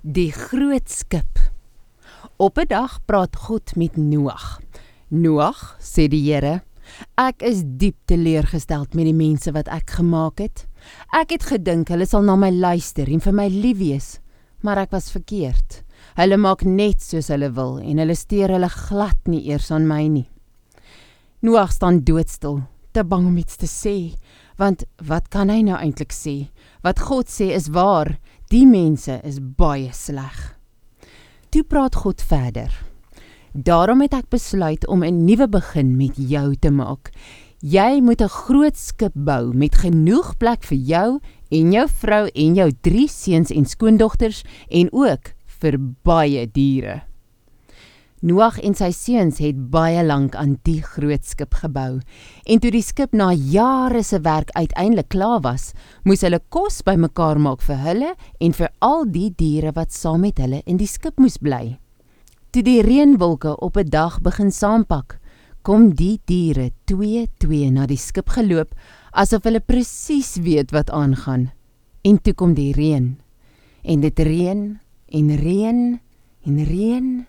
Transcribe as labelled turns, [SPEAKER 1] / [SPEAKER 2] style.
[SPEAKER 1] Die groot skip. Op 'n dag praat God met Noag. Noag, sê die Here, ek is diep teleurgestel met die mense wat ek gemaak het. Ek het gedink hulle sal na my luister en vir my lief wees, maar ek was verkeerd. Hulle maak net soos hulle wil en hulle steur hulle glad nie eers aan my nie. Noag staan doodstil, te bang om iets te sê, want wat kan hy nou eintlik sê? Wat God sê is waar. Die mense is baie sleg. Toe praat God verder. Daarom het ek besluit om 'n nuwe begin met jou te maak. Jy moet 'n groot skip bou met genoeg plek vir jou en jou vrou en jou 3 seuns en skoondogters en ook vir baie diere. Noag en sy seuns het baie lank aan die groot skip gebou. En toe die skip na jare se werk uiteindelik klaar was, moes hulle kos bymekaar maak vir hulle en vir al die diere wat saam met hulle in die skip moes bly. Toe die reënwolke op 'n dag begin saampak, kom die diere twee twee na die skip geloop asof hulle presies weet wat aangaan. En toe kom die reën. En dit reën en reën en reën